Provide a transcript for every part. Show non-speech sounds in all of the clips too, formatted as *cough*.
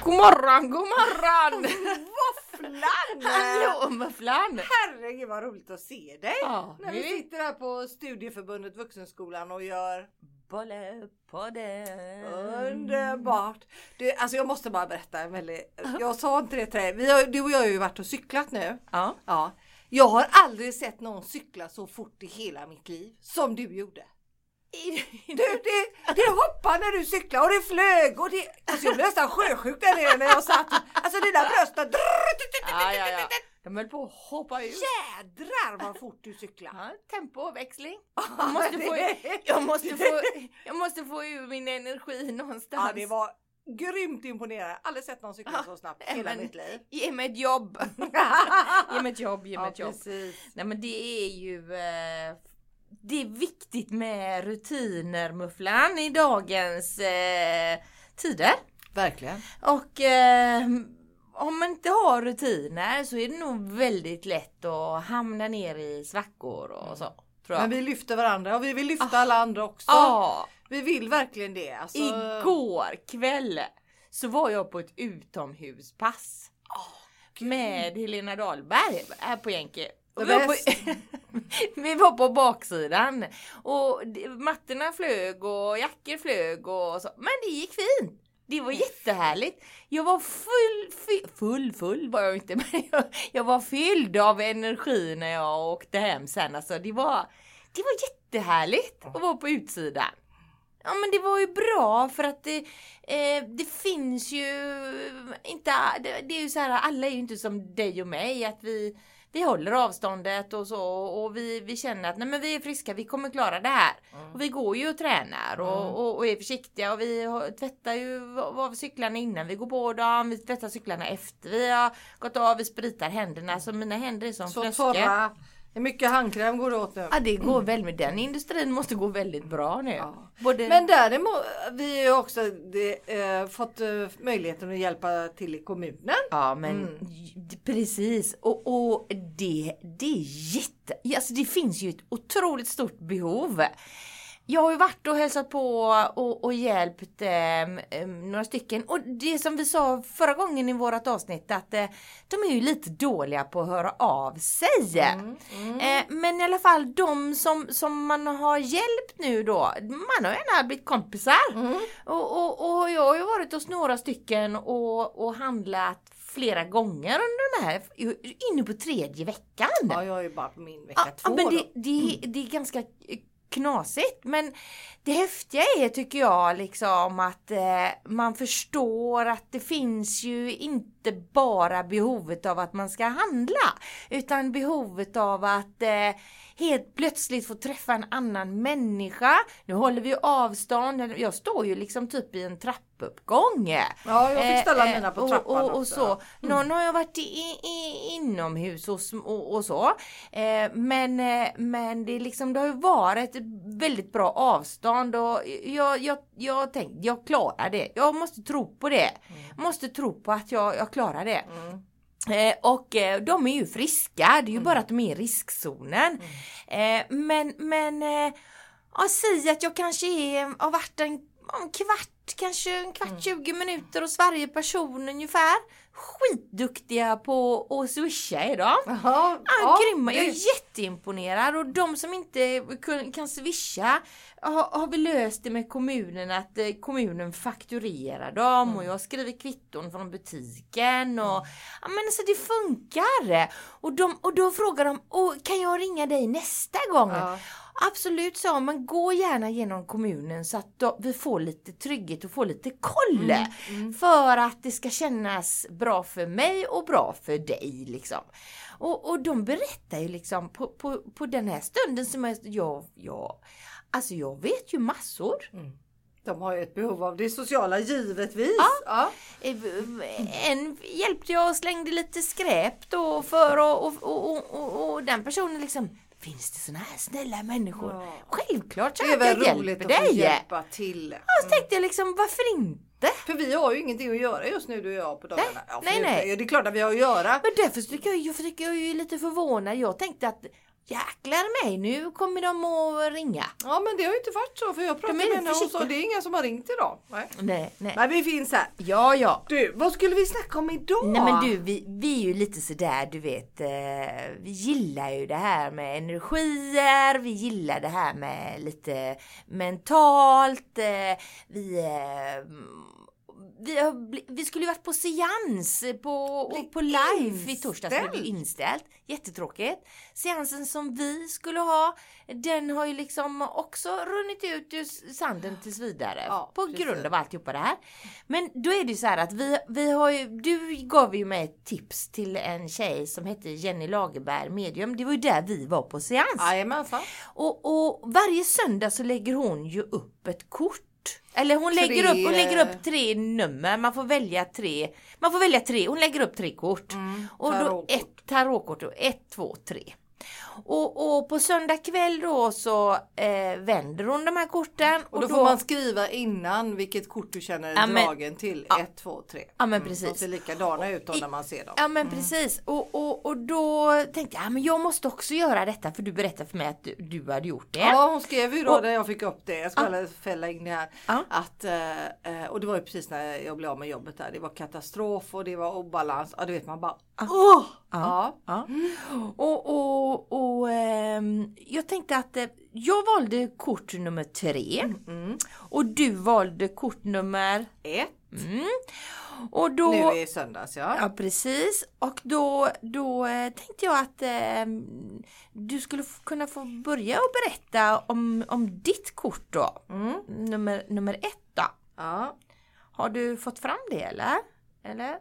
God morgon, god morgon! *laughs* Våfflan! *laughs* Hallå mufflan! Herregud vad roligt att se dig! Ja, När vi sitter här på Studieförbundet Vuxenskolan och gör Bollepodden. underbart. Du, alltså jag måste bara berätta en väldigt, jag sa inte det till dig, vi har, du och jag har ju varit och cyklat nu. Ja. Ja. Jag har aldrig sett någon cykla så fort i hela mitt liv som du gjorde. Du, det, det hoppade när du cyklade och det flög och det... Alltså jag blev nästan sjösjuk där nere när jag satt. Alltså dina bröst... Ja, ja, ja. De höll på att hoppa ut. Jädrar vad fort du cyklade. Ja, tempoväxling. Jag måste, få, jag, måste få, jag måste få ur min energi någonstans. Ja, det var grymt imponerande. Aldrig sett någon cykla så snabbt i hela Men mitt liv. Ge mig ett jobb. *laughs* ge mig ett jobb, ge mig ett jobb. precis. Nej men det är ju eh, Det är viktigt med rutiner Mufflan i dagens eh, tider. Verkligen. Och eh, om man inte har rutiner så är det nog väldigt lätt att hamna ner i svackor och så. Tror jag. Men vi lyfter varandra och vi vill lyfta alla andra också. Ja, Vi vill verkligen det. Alltså, igår kväll så var jag på ett utomhuspass. med Helena Dahlberg här på Jänke. Vi var, på, *laughs* vi var på baksidan och mattorna flög och jackor flög och så. Men det gick fint. Det var jättehärligt. Jag var full, full, full, full var jag inte, *laughs* men jag, jag var fylld av energi när jag åkte hem sen. Alltså det var, det var jättehärligt att vara på utsidan. Ja men det var ju bra för att det, eh, det finns ju inte, det, det är ju så här, alla är ju inte som dig och mig att vi, vi håller avståndet och så och vi, vi känner att nej men vi är friska, vi kommer klara det här. Och vi går ju och tränar och, och, och är försiktiga och vi tvättar ju av cyklarna innan vi går på dem, vi tvättar cyklarna efter vi har gått av, vi spritar händerna så mina händer är som så fläskor. torra. Är mycket handkräm går det åt nu. Ja det går väl med den industrin måste gå väldigt bra nu. Ja. Både... Men däremot, vi har också det, eh, fått eh, möjligheten att hjälpa till i kommunen. Ja men Mm. precis och, och det, det är jätte, alltså det finns ju ett otroligt stort behov. Jag har ju varit och hälsat på och, och hjälpt eh, några stycken och det som vi sa förra gången i vårat avsnitt att eh, de är ju lite dåliga på att höra av sig. Mm, mm. Eh, men i alla fall de som, som man har hjälpt nu då, man har gärna blivit kompisar. Mm. Och, och, och jag har ju varit hos några stycken och, och handlat flera gånger under de här, inne på tredje veckan. Ja, jag är ju bara på min vecka Ja, två men det, det, det är ganska knasigt. Men det häftiga är tycker jag liksom att eh, man förstår att det finns ju inte bara behovet av att man ska handla utan behovet av att eh, helt plötsligt få träffa en annan människa. Nu håller vi avstånd, jag står ju liksom typ i en trappuppgång. Ja, jag fick ställa Eh, mina på och- trappan och, och, också. så. Någon har jag varit i, i, inomhus och, och, och så. Eh, men, eh, men det, är liksom, det har ju varit väldigt bra avstånd och jag, jag, jag tänkte jag klarar det. Jag måste tro på det. Måste tro på att jag, jag klarar det. Mm. Eh, och eh, de är ju friska, det är ju bara att de är i riskzonen. Eh, men men eh, ja, säg att jag kanske är, har varit en, en kvart, kanske en kvart, 20 minuter hos varje person ungefär. Skitduktiga på att swisha är de. Jaha, Ja, grymma. Jag det- är jätteimponerad och de som inte kan swisha har, har vi löst det med kommunen att eh, kommunen fakturerar dem Mm. och jag skriver kvitton från butiken och ja men alltså det funkar. Och, de, och då frågar de, kan jag ringa dig nästa gång? Ja. Absolut sa men gå gärna genom kommunen så att då, vi får lite trygghet och får lite koll. Mm, För att det ska kännas bra för mig och bra för dig liksom. Och, och de berättar ju liksom på, på, på den här stunden som jag, jag, jag, alltså jag vet ju massor. De har ju ett behov av det sociala givetvis. Ja. Eh, En hjälpte jag och slängde lite skräp då för och, och, och, och, och den personen liksom Finns det såna här snälla människor? Ja. Självklart så Det är att jag väl roligt att få dig. hjälpa till. Ja, så tänkte jag liksom varför inte? För vi har ju ingenting att göra just nu du och jag på dagarna. Nej, Ja, nej, nej. Det är klart att vi har att göra. Men därför tycker jag, jag, tycker jag är lite förvånad. Jag tänkte att jäklar mig, nu kommer de att ringa. Ja men det har ju inte varit så för jag pratade med henne och hon sa det är ingen som har ringt idag. Nej. Nej, nej. Men vi finns här. Ja, ja. Du, vad skulle vi snacka om idag? Nej men du, vi, vi är ju lite sådär, du vet, eh, vi gillar ju det här med energier, vi gillar det här med lite mentalt, eh, vi eh, vi, har, vi skulle ju varit på seans på, och på live i torsdags men det är ju inställt. Jättetråkigt. Seansen som vi skulle ha, den har ju liksom också runnit ut ur sanden tills vidare. Ja, på precis. grund av alltihopa det här. Men då är det ju så här att vi, vi har ju, du gav ju mig ett tips till en tjej som hette Jenny Lagerberg, medium. Det var ju där vi var på seans. Jajamensan. Och, och varje söndag så lägger hon ju upp ett kort. Eller hon Tre, lägger, upp, hon lägger upp tre nummer, man får välja tre. Man får välja tre, hon lägger upp tre kort. och då ett tarotkort, och ett, två, tre. Och, och på söndag kväll då så eh, vänder hon de här korten. Och då får man skriva innan vilket kort du känner dig Ja, dragen till. 1, 2, 3. Ja, men De precis. ser likadana ut då när man ser dem. Ja men precis och, och, och då tänkte jag, ja, men jag måste också göra detta för du berättade för mig att du, du hade gjort det. Ja hon skrev ju då Och- när jag fick upp det, jag ska väl fälla in det här. Ja. Att, eh, eh, och det var ju precis när jag blev av med jobbet där. Det var katastrof och det var obalans. Ja du vet man bara åh! Ja. Ja. Och, och, och ehm, jag tänkte att eh, jag valde kort nummer tre Mm. och du valde kort nummer Ett. mm. Och då Nu i söndags ja. Ja precis och då, då eh, tänkte jag att eh, du skulle kunna få börja och berätta om, om ditt kort då. Mm. Nummer, nummer ett då. ja. Har du fått fram det eller? Eller?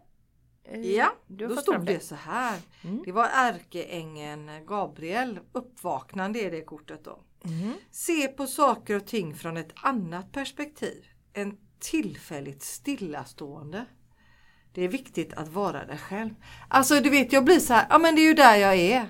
Eh, Ja, då stod det så här. Mm. Det var ärkeängeln Gabriel. Uppvaknande är det kortet då. Mhm. Se på saker och ting från ett annat perspektiv. En tillfälligt stillastående. Det är viktigt att vara dig själv. Alltså du vet jag blir så här, ja men det är ju där jag är.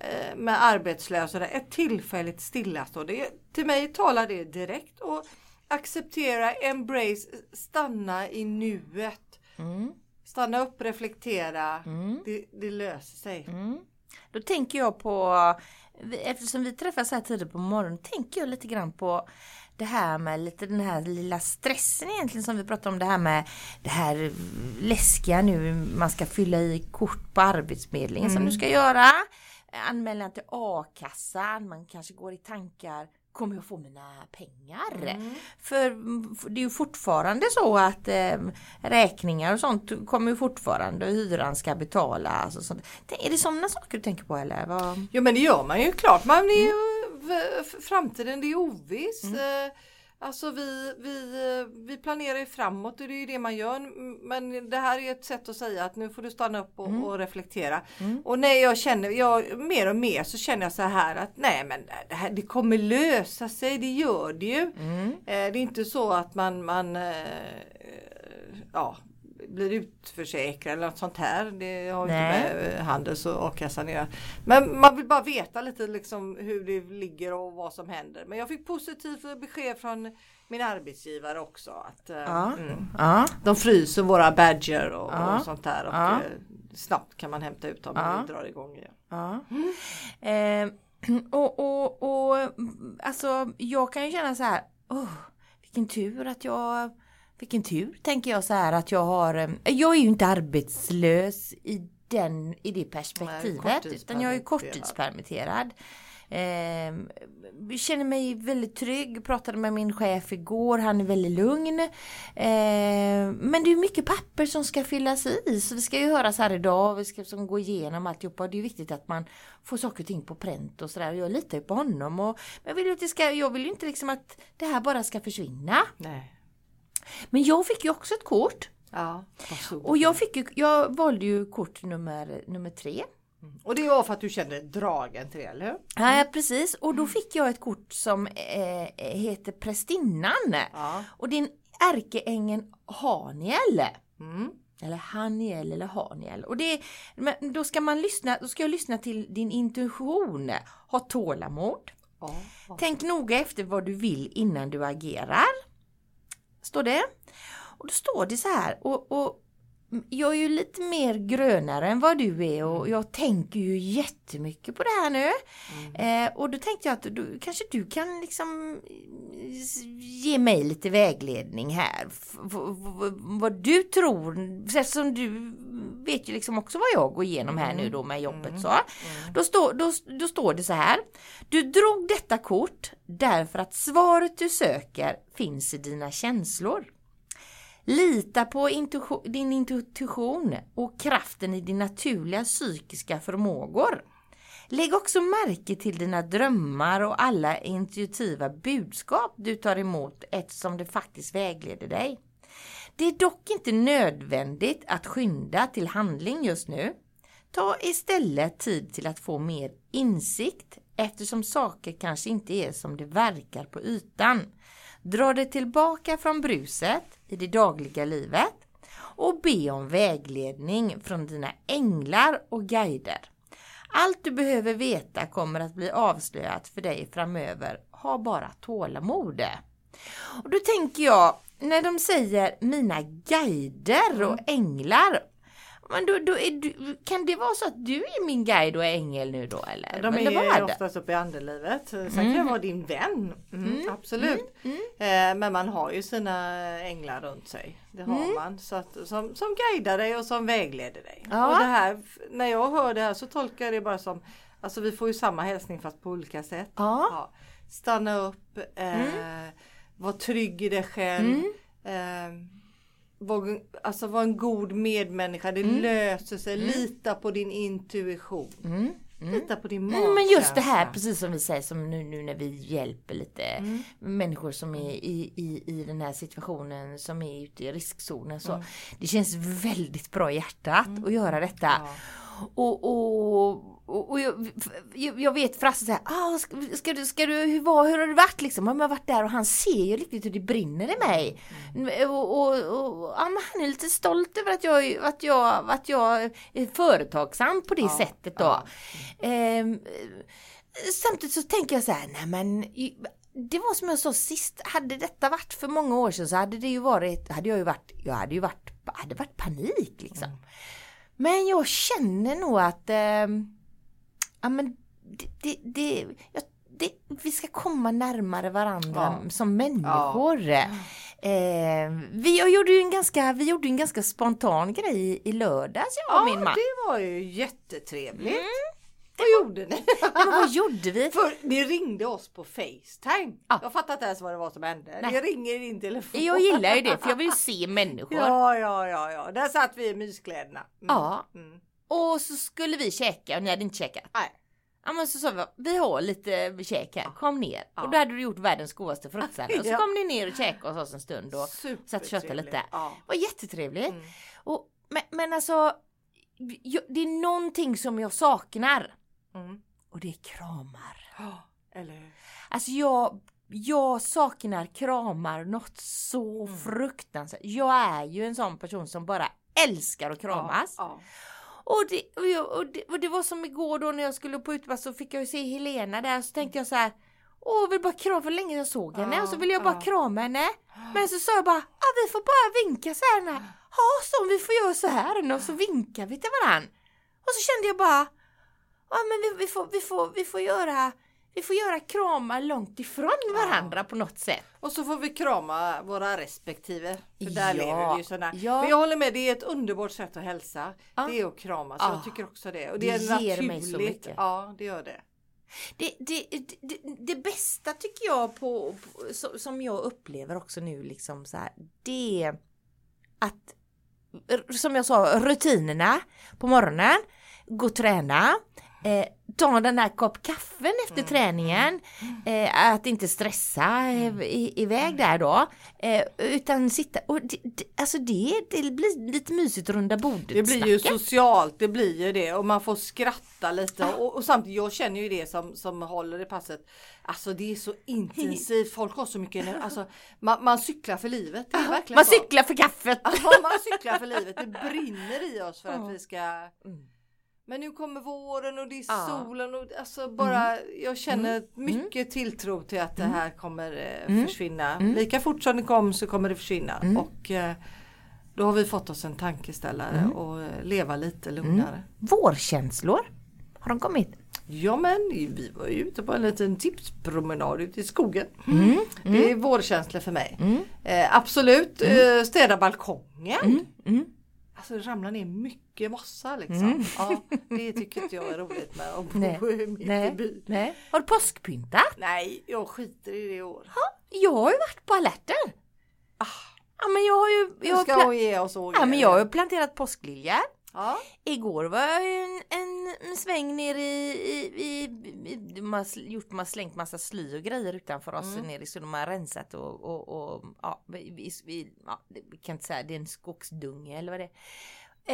eh, Med arbetslös och det. Ett tillfälligt stillastående. Till mig talar det direkt. Och acceptera, embrace, stanna i nuet. Mm. Stanna upp, reflektera. Mm. Det, det löser sig. Mm. Då tänker jag på, eftersom vi träffas här tidigt på morgonen, tänker jag lite grann på det här med lite den här lilla stressen egentligen som vi pratade om det här med det här läskiga nu man ska fylla i kort på Arbetsförmedlingen som du ska göra. Anmälan till a-kassan, man kanske går i tankar Kommer jag få mina pengar? För, för det är ju fortfarande så att eh, räkningar och sånt kommer ju fortfarande och hyran ska betalas och sånt. Är det sådana saker du tänker på eller? Vad? Jo men det gör man ju klart. Man är ju, f- framtiden det är oviss. Eh, Alltså vi, vi, vi planerar ju framåt och det är ju det man gör. Men det här är ett sätt att säga att nu får du stanna upp och, och reflektera. Och när jag känner, jag, mer och mer så känner jag så här att nej men det, här, det kommer lösa sig, det gör det ju. Eh, Det är inte så att man, man eh, ja, blir utförsäkrad eller något sånt här. Det har inte Nej. med eh, Handels och a-kassan att göra. Men man vill bara veta lite liksom hur det ligger och vad som händer. Men jag fick positivt besked från min arbetsgivare också. Att, eh, Ja. mm, Ja. de fryser våra badger och, Ja. och sånt där. Och Ja. eh, snabbt kan man hämta ut dem Ja. om vi drar igång igen. Ja. Eh, *clears throat* och, och, och alltså jag kan ju känna så här, åh, vilken tur att jag, vilken tur tänker jag så här att jag har, eh, jag är ju inte arbetslös i den, i det perspektivet utan jag är korttidspermitterad. Eh, känner mig väldigt trygg, pratade med min chef igår, han är väldigt lugn. Eh, men det är mycket papper som ska fyllas i så vi ska ju höras här idag, vi ska som gå igenom alltihopa. Det är viktigt att man får saker och ting på pränt och sådär. Jag litar ju på honom och men jag vill ju ska, jag vill ju inte liksom att det här bara ska försvinna. Nej. Men jag fick ju också ett kort Ja, och jag, fick ju, jag valde ju kort nummer, nummer tre. och det var för att du kände dragen till det, eller hur? Ja, precis. Och då fick jag ett kort som eh, heter Prästinnan. Ja. Och det är en ärkeängeln Haniel. Mm. Eller Haniel eller Haniel. Och det, men då ska man lyssna, då ska jag lyssna till din intuition. Ha tålamod. Ja. Tänk noga efter vad du vill innan du agerar. Står det. Och då står det så här. Och, och jag är ju lite mer grönare än vad du är och jag tänker ju jättemycket på det här nu. Mm. Eh, och då tänkte jag att du, kanske du kan liksom ge mig lite vägledning här. F vad du tror, eftersom du vet ju liksom också vad jag går igenom här nu då med jobbet Mm. så. Då, står, då, då står det så här. Du drog detta kort därför att svaret du söker finns i dina känslor. Lita på intuition, din intuition och kraften i din naturliga psykiska förmågor. Lägg också märke till dina drömmar och alla intuitiva budskap du tar emot eftersom det faktiskt vägleder dig. Det är dock inte nödvändigt att skynda till handling just nu. Ta istället tid till att få mer insikt eftersom saker kanske inte är som det verkar på ytan. Dra dig tillbaka från bruset i det dagliga livet och be om vägledning från dina änglar och guider. Allt du behöver veta kommer att bli avslöjat för dig framöver. Ha bara tålamod. Och då tänker jag, när de säger mina guider och änglar, men då, då du, kan det vara så att du är min guide och ängel nu då eller? De är ju det. oftast uppe i andelivet. Sen kan det vara din vän. Mm, absolut. Mm. Eh, men man har ju sina änglar runt sig. Det har Mm. man. Så att, som, som guidar dig och som vägleder dig. Ja. Och det här, när jag hör det här så tolkar jag det bara som Alltså vi får ju samma hälsning fast på olika sätt. Ja. Stanna upp, eh, var trygg i dig själv. Mm. Eh, var, alltså var en god medmänniska. Det löser sig. Lita på din intuition. Mm. Lita på din Mm, men just det här, magkänsla. precis som vi säger, som nu, nu när vi hjälper lite Mm. människor som är i, i, i den här situationen, som är ute i riskzonen. Så Mm. Det känns väldigt bra i hjärtat att göra detta. Ja. Och, och, och, jag, jag- vet Frasse säger, ah, ska, ska du, ska du, hur, var, hur har du varit liksom? Ja, men Jag har varit där och han ser ju riktigt hur det brinner i mig. Och, och, och ja, han är lite stolt över att jag, att jag, att jag är företagsam på det Ja, sättet då. Ehm, samtidigt så tänker jag så här, nej men det var som jag sa sist, hade detta varit för många år sedan så hade det ju varit, hade jag ju varit, jag hade ju varit, hade varit panik liksom. Men jag känner nog att, ehm, ja men det, det, det, det, vi ska komma närmare varandra Ja. som människor. Eh, vi, jag gjorde ju en ganska, vi gjorde en ganska spontan grej i lördags jag och Ja, min man. det var ju jättetrevligt. Vad gjorde ni? *laughs* Men vad gjorde vi? För ni ringde oss på Facetime. Ja. Jag fattar inte ens vad det var som hände. Nej. Ni ringer i din telefon. Jag gillar ju det för jag vill ju se *laughs* människor. Ja, ja, ja, ja. Där satt vi i myskläderna. Mm. Ja. Mm. Och så skulle vi käka och ni hade inte käkat. Nej. Ja men så sa vi, vi har lite käk här, kom ner. Ja. Och då hade du gjort världens godaste fruktsallad. Och så *laughs* Ja. kom ni ner och käkade hos oss en stund och satt och köttade lite. Det Ja. var jättetrevligt. Mm. Och, men, men alltså, det är någonting som jag saknar. Mm. Och det är kramar. Ja, Eller hur? Alltså jag, jag saknar kramar något så Mm. fruktansvärt. Jag är ju en sån person som bara älskar att kramas. Ja. Och det, och, jag, och, det, och det var som igår då när jag skulle på utpass så fick jag ju se Helena där så tänkte jag så här Åh, jag vill bara krama för länge jag såg henne och så ville jag bara Ja. krama henne. *gasps* Men så sa jag bara, ah, vi får bara vinka så här. *gasps* Ja, så vi får göra så här och så vinkar vi till varann. Och så kände jag bara, ja men vi, vi, får, vi, får, vi får göra vi får göra kramar långt ifrån varandra på något sätt. Och så får vi krama våra respektive. För där Ja, lever vi ju sådana. ja. Men jag håller med, det är ett underbart sätt att hälsa. Ja. Det är att kramas. Ja. Jag tycker också det. Och Det det, är ger naturligt. mig så mycket. Ja, det gör det. Det, det, det, det bästa tycker jag på, på så- som jag upplever också nu liksom så här, det är att som jag sa rutinerna på morgonen, gå och träna, eh, ta den där kopp kaffen efter träningen, eh, att inte stressa eh, i, iväg där då, eh, utan sitta och det, det, alltså det, det blir lite mysigt runda bordet Det blir ju socialt, det blir ju det och man får skratta lite och, och samtidigt jag känner ju det som, som håller i passet. Alltså det är så intensivt, folk har så mycket energi. Alltså, man, man cyklar för livet. Man så. cyklar för kaffet! Ja, man cyklar för livet. Det brinner i oss för att vi ska men nu kommer våren och det är Ja. solen och alltså bara jag känner Mm. mycket tilltro till att det här kommer eh, Mm. försvinna. Mm. Lika fort som det kom så kommer det försvinna Mm. och eh, då har vi fått oss en tankeställare Mm. och eh, leva lite lugnare. Vårkänslor, har de kommit? Ja men vi var ju ute på en liten tipspromenad ute i skogen. Mm. Det är vårkänsla för mig. Eh, absolut, eh, städa balkongen. Mm. Alltså det ramlar ner mycket mossa liksom. Ja, det tycker inte jag är roligt med att bo mitt i Nej. byn. Nej. Har du påskpyntat? Nej, jag skiter i det i år. Jag har ju varit på alerten. Ja men jag har ju... Jag har, ska hon ge oss ja, men jag har ju planterat påskliljor. Ja. Igår var jag ju en, en, sväng ner i, i, i, i sl- gjort, man slängt massa sly och grejer utanför oss Mm. nere i de har rensat och, och, och ja, vi, vi, ja, vi kan inte säga det är en skogsdunge eller vad det är.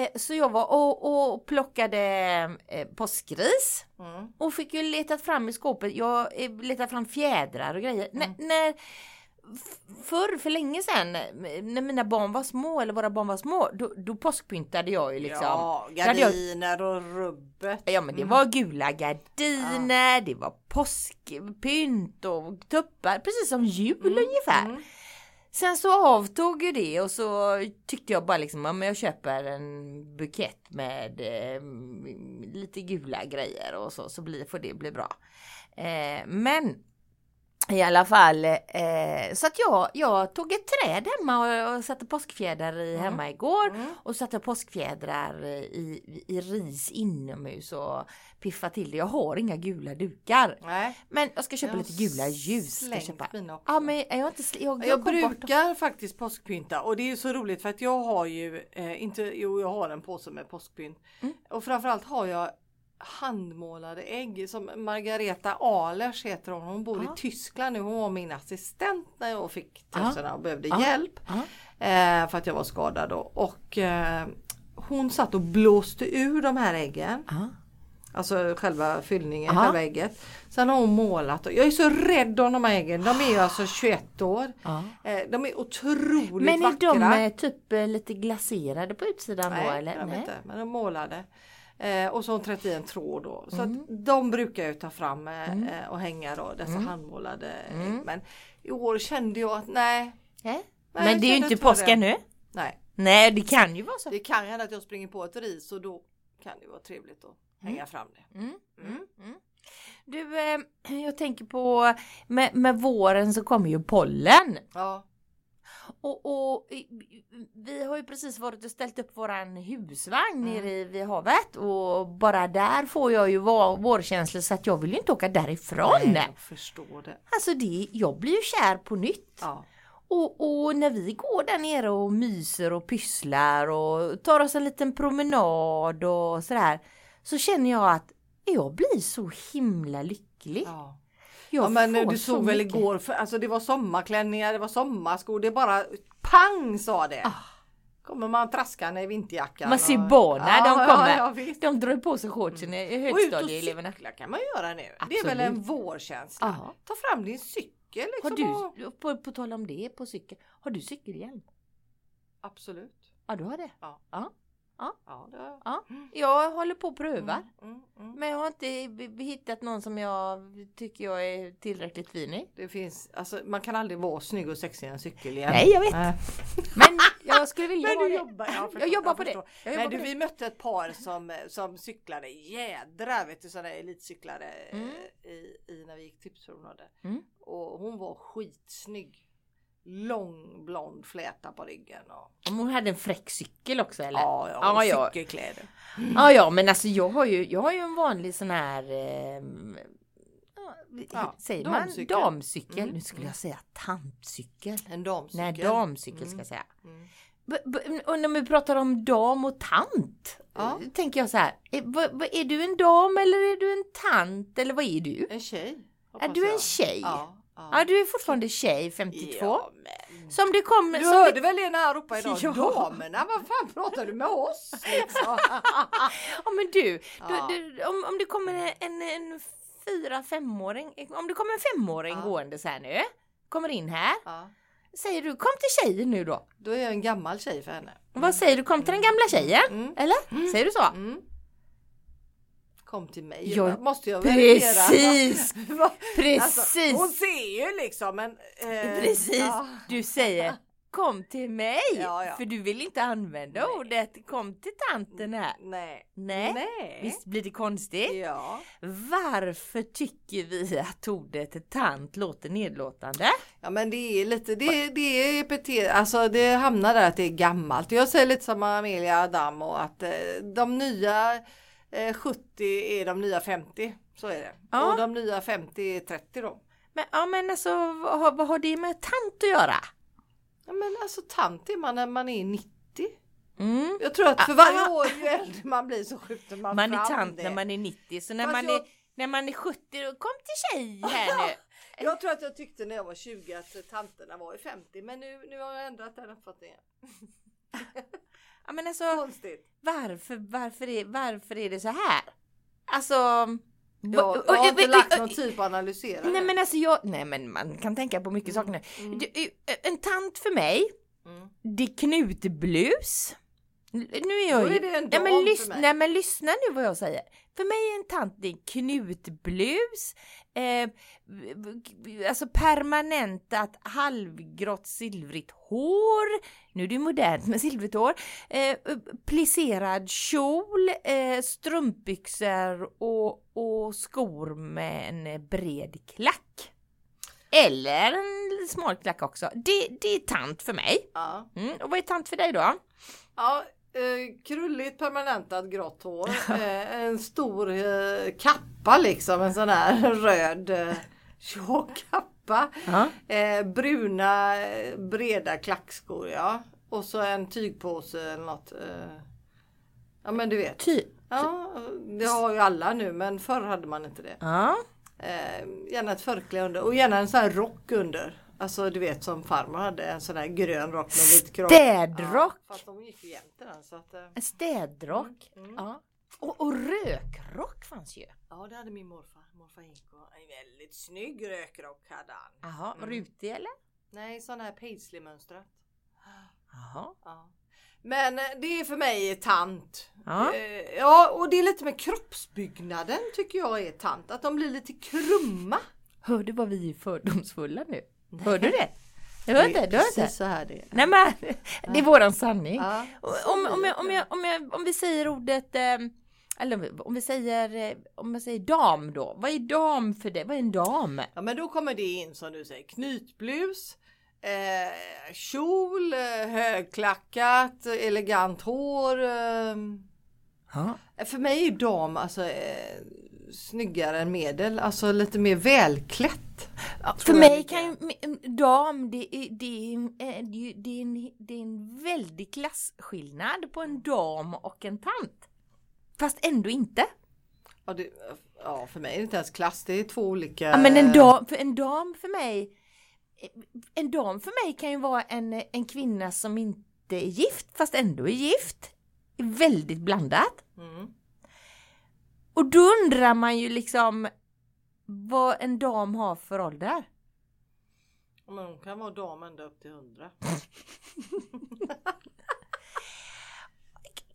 Eh, Så jag var och, och plockade eh, påskris Mm. och fick ju letat fram i skåpet, jag eh, letade fram fjädrar och grejer. När, när Förr, för länge sedan, när mina barn var små eller våra barn var små, då, då påskpyntade jag ju liksom. Ja, gardiner och rubbet. Ja men det var gula gardiner, det var påskpynt och tuppar, precis som jul ungefär. mm. Sen så avtog ju det och så tyckte jag bara liksom, ja men jag köper en bukett med eh, lite gula grejer och så, så blir, får det bli bra. Eh, men i alla fall, eh, så att jag, jag tog ett träd hemma och, och satte påskfjädrar i hemma igår Mm. och satte påskfjädrar i, i ris inomhus och piffa till det. Jag har inga gula dukar. Nej. Men jag ska köpa Jag lite gula ljus. Ska jag, köpa. också. Ja, men jag, inte, jag, Jag, jag, brukar faktiskt påskpynta och det är så roligt för att jag har ju eh, inte, jo jag har en påse med påskpynt Mm. och framförallt har jag handmålade ägg som Margareta Ahlers heter hon. Hon bor Ja. i Tyskland nu. Hön var min assistent när jag fick töserna och behövde Ja. hjälp. Eh, för att jag var skadad då. Och eh, hon satt och blåste ur de här äggen. Alltså själva fyllningen, Ja. själva ägget. Sen har hon målat. Jag är så rädd om de här äggen. De är ju alltså 21 år. Ja. Eh, de är otroligt Men är vackra. de eh, typ lite glaserade på utsidan Nej, då eller? är de Nej. inte. Men de målade. Eh, och så har hon trätt i en tråd då. Så Mm. att de brukar jag ta fram eh, eh, och hänga då. Dessa Mm. handmålade ägg. Men i år kände jag att nej. Nej. Men det är ju inte påsk ännu. Nej. Nej, det kan ju vara så. Det kan hända att jag springer på ett ris och då kan det vara trevligt att hänga fram det. Mm, mm, mm. Du, eh, jag tänker på med, med våren så kommer ju pollen. Ja. Och, och vi har ju precis varit och ställt upp våran husvagn nere i, vid havet och bara där får jag ju vår, vårkänslor så att jag vill ju inte åka därifrån. Nej, jag förstår det. Alltså det, jag blir ju kär på nytt. Ja. Och, och när vi går där nere och myser och pysslar och tar oss en liten promenad och sådär så känner jag att jag blir så himla lycklig. ja. Jag Ja men får du så såg väl mycket- igår, för, alltså det var sommarklänningar, det var sommarskor, det bara pang sa det. Ah. Kommer man traskande i vinterjackan. Man ser barnen, de kommer. Ja, ja. De drar på sig shortsen i Och ut och högstadieeleverna. cykla kan man göra nu. Det är väl en Absolut. vårkänsla. Ja. Ta fram din cykel Har liksom. och- du, på, på tal om det, på cykel, har du cykelhjälm? Absolut. Ja du har det. Ja. Ja. Ja, det har jag. Ja. Jag håller på att pröva. Mm, mm, mm. Men jag har inte hittat någon som jag tycker jag är tillräckligt fin i. Det finns, alltså, man kan aldrig vara snygg och sexig i en cykel igen. Nej jag vet. Nej. *laughs* Men jag skulle vilja Men du det. jobbar, jag, förstår, Jag jobbar på det. Jag Men jobbar du, på det. vi mötte ett par som, som cyklade jädra vet du sådana elitcyklare eh, Mm. i, i när vi gick tipspromenader. Mm. Och hon var skitsnygg. Lång blond fläta på ryggen. Och, Om hon hade en fräck cykel också eller? ja, ja, och ja. cykelkläder. Ja, ja, men alltså jag har ju, jag har ju en vanlig sån här ehm, ja, säger damcykel. man damcykel? Mm, Nu skulle mm. jag säga tantcykel. En damcykel. Nej, damcykel ska Mm. jag säga. Mm. B- b- Och när vi pratar om dam och tant, Ja. eh, tänker jag så här, är, vad, är du en dam eller är du en tant eller vad är du? En tjej. Är du en jag. tjej? Ja. Ja. Du är fortfarande tjej, 52. Ja, men. Som det kom... Du som hörde det, väl när jag ropade idag? *laughs* Ja. Damerna, vad fan pratar du med oss? Liksom. *laughs* ja men du, Ja. du, du om, om det kommer en, en fyra, femåring, om det kommer en femåring Ja. gående så här nu, kommer in här, ja. säger du kom till tjejen nu då? Då är jag en gammal tjej för henne. Vad säger du, kom till den gamla tjejen? Mm. Eller? Säger du så? Kom till mig. Ja, Ja, måste jag precis. verifiera. *laughs* Precis! Alltså, hon ser ju liksom men... eh, Precis! ja. Du säger kom till mig. Ja, ja. För du vill inte använda Nej. ordet kom till tanten här. Nej. Nej. Nej. Visst blir det konstigt? Ja. Varför tycker vi att ordet tant låter nedlåtande? ja men det är lite, det, det är epitet, alltså det hamnar där att det är gammalt. Jag säger lite som Amelia Adamo att eh, de nya 70 är de nya 50. Så är det. Ja. Och de nya 50 är 30 då. Men, ja, men alltså vad, har- vad har det med tant att göra? Ja men alltså tant är man när man är 90. Mm. Jag tror att för varje år ju äldre man blir så skjuter man, Man är fram tant det. när man är 90 så när Fast man, jag- är, när man är 70 då kom till tjej här nu. *laughs* Jag tror att jag tyckte när jag var 20 att tanterna var i 50 men nu, nu har jag ändrat den uppfattningen. *laughs* Ja, men alltså Konstigt. varför, varför, är, varför är det så här? Alltså... Jag, jag har inte lagt någon tid på att analysera Nej det. men alltså jag, nej men man kan tänka på mycket saker nu. mm. Eh, En tant för mig, Mm. det är knutblus. Nu är jag ju... är det en nej, men för lys- mig. nej men lyssna nu vad jag säger. För mig är en tant det är knutblus, eh, alltså permanentat halvgrått silvrigt hår, nu är det modernt med silvrigt hår, eh, plisserad kjol, eh, strumpbyxor och, och skor med en bred klack. Eller en smal klack också. Det, det är tant för mig. Ja. Mm. Och vad är tant för dig då? Ja, eh, krulligt permanentat grått hår. *laughs* Eh, en stor eh, kappa liksom. En sån här *laughs* röd eh, tjock kappa. Eh, bruna eh, breda klackskor ja. Och så en tygpåse eller något. Eh. Ja men du vet. Ty. Ja, det har ju alla nu men förr hade man inte det. Ja. Gärna ett förkläde under och gärna en sån här rock under. Alltså du vet som farmor hade en sån här grön rock med lite krage. Städrock. Ja, fast de gick ju jämt i den så att. Eh, En städrock. Mm. Ja. Och, och rökrock fanns ju. ja det hade min morfar, morfar Inko. En väldigt snygg rökrock hade han. Jaha, Mm. rutig eller? Nej sån här paisley mönstrat. Jaha. Ja. Men eh, det är för mig tant. Ja. Eh, ja och det är lite med kroppsbyggnaden tycker jag är tant. Att de blir lite krumma. Hör du vad vi är fördomsfulla nu? Hör du det? Du hör inte? Du hör inte? Så här det är. Nej men *laughs* det är våran sanning. Ja, Om, om, jag, om, jag, om, jag, om vi säger ordet eh, eller om vi säger, eh, om jag säger dam då. Vad är dam för det? Vad är en dam? Ja men då kommer det in som du säger knytblus, eh, kjol, eh, högklackat, elegant hår. Eh. För mig är dam alltså eh, snyggare än medel, alltså lite mer välklätt. För Tror jag mig kan ju en dam, det är, det, är, eh, det, är, det, en, det är en väldig klasskillnad på en dam och en tant. Fast ändå inte. Ja, det, ja för mig är det inte ens klass, det är två olika. Ja, men en dam, för en dam för mig En dam för mig kan ju vara en, en kvinna som inte är gift fast ändå är gift. Väldigt blandat. Mm. Och då undrar man ju liksom vad en dam har för ålder. Men hon kan vara dam ända upp till 100. *laughs*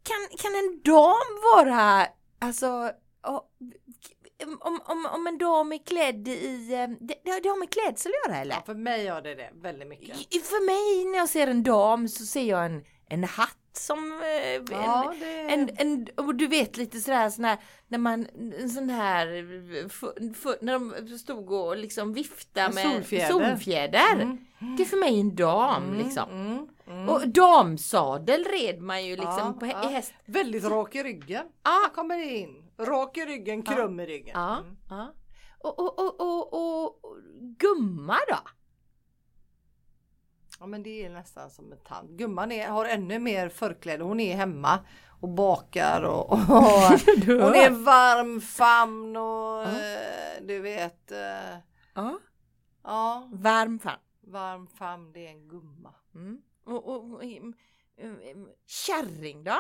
Kan, kan en dam vara, alltså, om, om, om en dam är klädd i, eh, det, det har med klädsel att göra eller? Ja, för mig gör det det väldigt mycket. För mig när jag ser en dam så ser jag en, en hatt som eh, Ja, en, det... en, en, och du vet lite sådär sån här, när man, en sån här, f- f- när de stod och liksom viftade med solfjäder. solfjäder. Mm. Det är för mig en dam Mm, liksom. mm, mm. Och damsadel red man ju liksom Ja, på, ja. häst. Väldigt rak i ryggen. Ja. Kommer det in. Rak i ryggen, krum i ryggen. Ja, Mm. ja. Och, och, och, och, och gumma då? Ja men det är nästan som en tant. Gumman är, har ännu mer förkläde. Hon är hemma och bakar och, och *laughs* hon är en varm famn och eh, du vet. eh, Ja. ja, Varm fan. varm famn det är en gumma. Mm. Och, och, och, em, em, kärring då?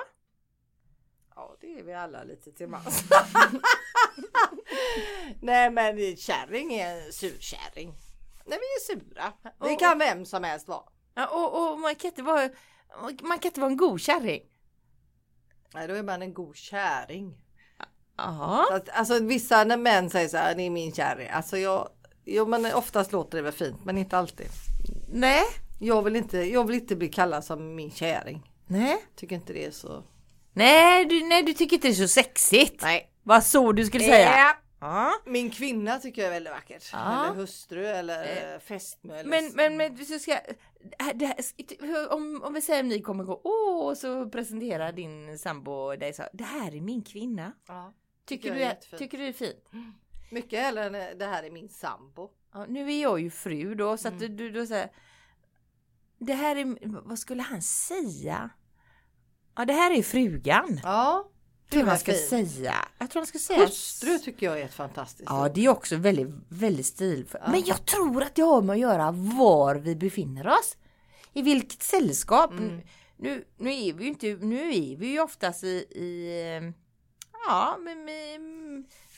Ja det är vi alla lite till mans. *laughs* *laughs* Nej men kärring är en surkärring. Nej vi är sura. Det Och- kan vem som helst vara. Ja, och, och man kan inte vara man kan inte vara en god kärring. Nej då är man en god käring. Ja. Så att, alltså vissa när män säger så här, det är min kärring. Alltså jag, jo men oftast låter det väl fint men inte alltid. Nej, Jag vill inte, jag vill inte bli kallad som min käring. Nej. Tycker inte det är så. Nej, du, nej, du tycker inte det är så sexigt. Nej. Vad så du skulle säga? Ja. Ja. Min kvinna tycker jag är väldigt vackert. Ja. Eller hustru eller fästmö. Eller Men, men, men så ska, det här, om, om vi säger att ni kommer gå, åh, och så presenterar din sambo dig så, det här är min kvinna. Ja. Tycker, jag du, är tycker du är fint? Mycket hellre än det här är min sambo. Ja, nu är jag ju fru då, så att Mm. du, du då säger, det här är, vad skulle han säga? Ja, det här är frugan. Ja. Var han ska fint. säga. Jag tror han ska säga. Hustru tycker jag är ett fantastiskt Ja, det är också väldigt, väldigt stilfullt. Ja. Men jag tror att det har med att göra var vi befinner oss. I vilket sällskap. Mm. Nu, nu är vi ju inte, nu är vi ju oftast i, i ja, men, med,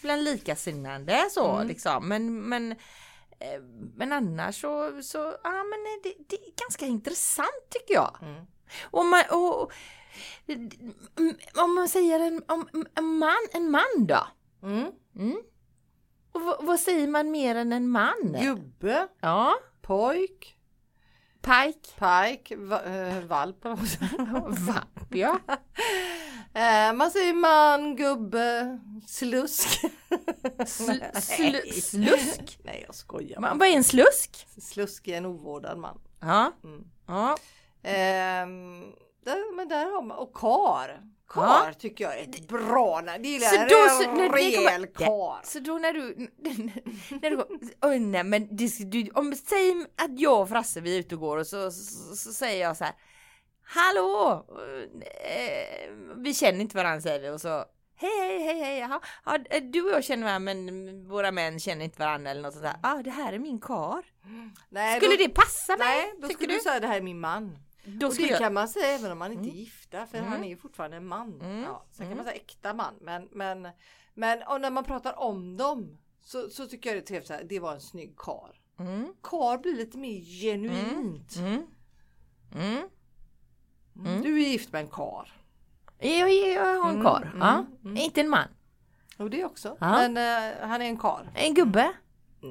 bland likasinnande så Mm. liksom. Men, men, eh, men annars så, så ja men det, det är ganska intressant tycker jag. Mm. Och man, och, om man säger en, om, en man, en man då? Mm. Mm. Och vad, säger man mer än en man? Gubbe, Ja, pojk, pike, pike, va, äh, valp vapp *laughs* ja. *laughs* Eh, Man säger man, gubbe, slusk. Sl, *laughs* sl, slusk. Nej jag skojar. Man, vad är en slusk? Slusk är en ovårdad man. Ja, Mm. ja. Ehm, där, men där har man, och kar. Kar Ja. tycker jag är ett bra namn. Det Så gillar då, jag. så, när, rejäl kar. så då när du, *laughs* när du oj nej men det, du, om säg att jag och Frasse vi är ute och går och så, så, så säger jag så här Hallå! Eh, vi känner inte varandra säger vi och så Hej hej hej hej jaha. Ja, du och jag känner varandra men våra män känner inte varandra eller något sånt där. Ja ah, det här är min kar. Nej, Skulle då, det passa mig? Nej, då skulle du? du säga det här är min man. Då och skulle det jag, kan man säga även om man inte är Mm. gifta för Mm. han är ju fortfarande en man. Mm. Ja, sen Mm. kan man säga äkta man men, men, men och när man pratar om dem så, så tycker jag det är trevligt att det var en snygg kar. mm, Kar blir lite mer genuint. mm, mm. Mm. Du är gift med en kar. Jag, jag, jag har en Mm, kar. mm, ja. mm. Inte en man. Och det också. Men eh, han är en kar. En gubbe.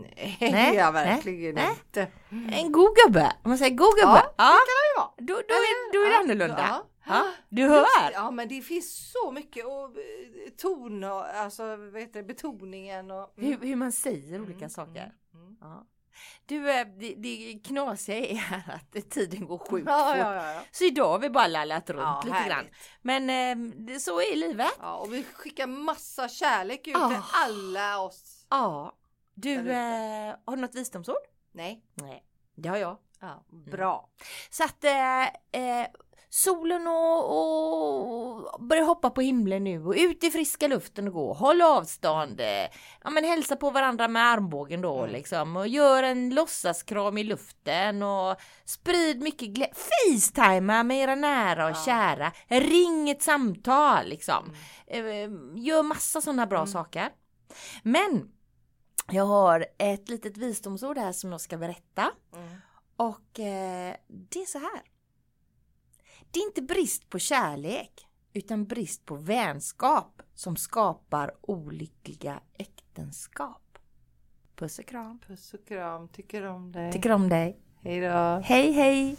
Nej, Nej, jag verkligen nej. inte. En god gubbe. Om man säger god gubbe. Ja, det kan ju vara. Då, då, är, då är det Ja, annorlunda. ja. Ja, du hör. Ja men det finns så mycket och eh, ton och alltså vad heter det, betoningen och mm. Hur, hur man säger olika Mm, saker. mm, mm. Ja. Du, eh, det, det knasiga är *laughs* att tiden går sjukt Ja, ja, ja, ja. Så idag har vi bara lallat runt ja lite grann. härligt. Men eh, det, så är livet. Ja, och vi skickar massa kärlek ut Ah. till alla oss. Ja. Du, eh, har du något visdomsord? Nej. Nej. Det har jag. Ja, bra. Så att eh, eh, solen och, och börjar hoppa på himlen nu och ut i friska luften och gå. Håll avstånd. Ja men hälsa på varandra med armbågen då Mm. liksom och gör en låtsaskram i luften och sprid mycket glädje. Facetima med era nära och Ja. kära. Ring ett samtal liksom. Mm. Eh, gör massa sådana bra Mm. saker. Men jag har ett litet visdomsord här som jag ska berätta. Mm. Och eh, det är så här. Det är inte brist på kärlek utan brist på vänskap som skapar olyckliga äktenskap. Puss och kram. Puss och kram, tycker om dig. Tycker om dig. Hej då. Hej hej!